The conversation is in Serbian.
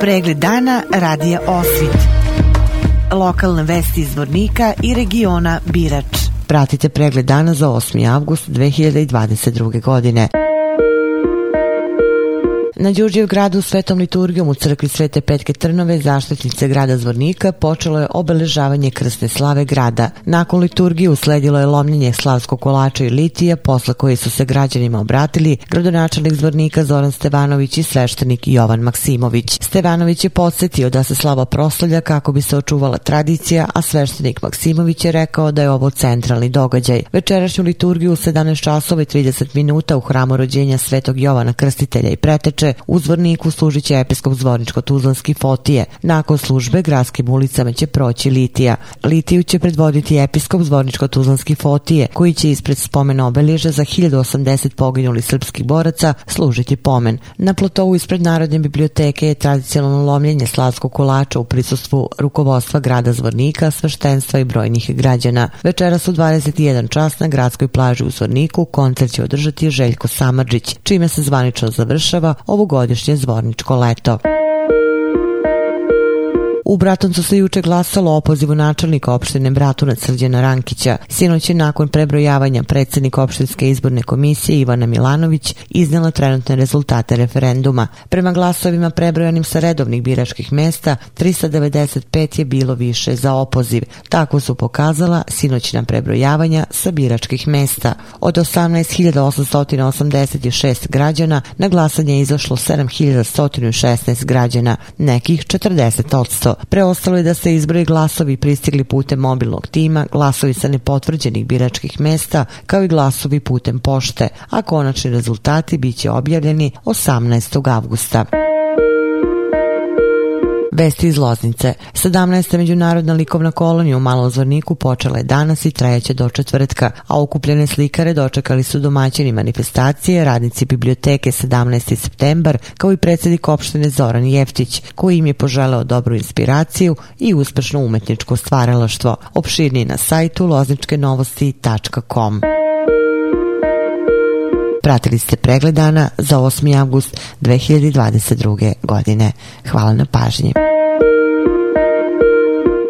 Pregled dana radija Osvit. Lokalne vesti iz Vornika i regiona Birač. Pratite pregled dana za 8. avgust 2022. godine. Na Đurđev gradu Svetom liturgijom u crkvi Svete Petke Trnove, zaštitnice grada Zvornika, počelo je obeležavanje krsne slave grada. Nakon liturgije usledilo je lomljenje slavskog kolača i litija, posle koje su se građanima obratili gradonačelnik Zvornika Zoran Stevanović i sveštenik Jovan Maksimović. Stevanović je podsjetio da se slava proslavlja kako bi se očuvala tradicija, a sveštenik Maksimović je rekao da je ovo centralni događaj. Večerašnju liturgiju u 17 časova i 30 minuta u hramu rođenja Svetog Jovana Krstitelja i Preteče služe u zvorniku služiće episkop zvorničko-tuzlanski Fotije. Nakon službe gradskim ulicama će proći Litija. Litiju će predvoditi episkop zvorničko-tuzlanski Fotije, koji će ispred spomena obeleža za 1080 poginuli srpskih boraca služiti pomen. Na plotovu ispred Narodne biblioteke je tradicionalno lomljenje slavskog kolača u prisustvu rukovodstva grada Zvornika, sveštenstva i brojnih građana. Večeras u 21 čas na gradskoj plaži u Zvorniku koncert će održati Željko Samarđić, čime se zvanično završava ovogodišnje zvorničko leto. U Bratoncu se juče glasalo o opozivu načelnika opštine Bratunac Srđana Rankića. Sinoć je nakon prebrojavanja predsednik opštinske izborne komisije Ivana Milanović iznela trenutne rezultate referenduma. Prema glasovima prebrojanim sa redovnih biračkih mesta, 395 je bilo više za opoziv. Tako su pokazala sinoćna prebrojavanja sa biračkih mesta. Od 18.886 građana na glasanje je izašlo 7.116 građana, nekih 40%. Preostalo je da se izbroje glasovi pristigli putem mobilnog tima, glasovi sa nepotvrđenih biračkih mesta, kao i glasovi putem pošte, a konačni rezultati biće objavljeni 18. avgusta. Vesti iz Loznice. 17. međunarodna likovna kolonija u Malom Zvorniku počela je danas i trajeće do četvrtka, a okupljene slikare dočekali su domaćini manifestacije, radnici biblioteke 17. septembar, kao i predsjednik opštine Zoran Jeftić, koji im je poželeo dobru inspiraciju i uspešno umetničko stvaralaštvo. Opširniji na sajtu lozničkenovosti.com. Pratili ste pregled dana za 8. avgust 2022. godine. Hvala na pažnji.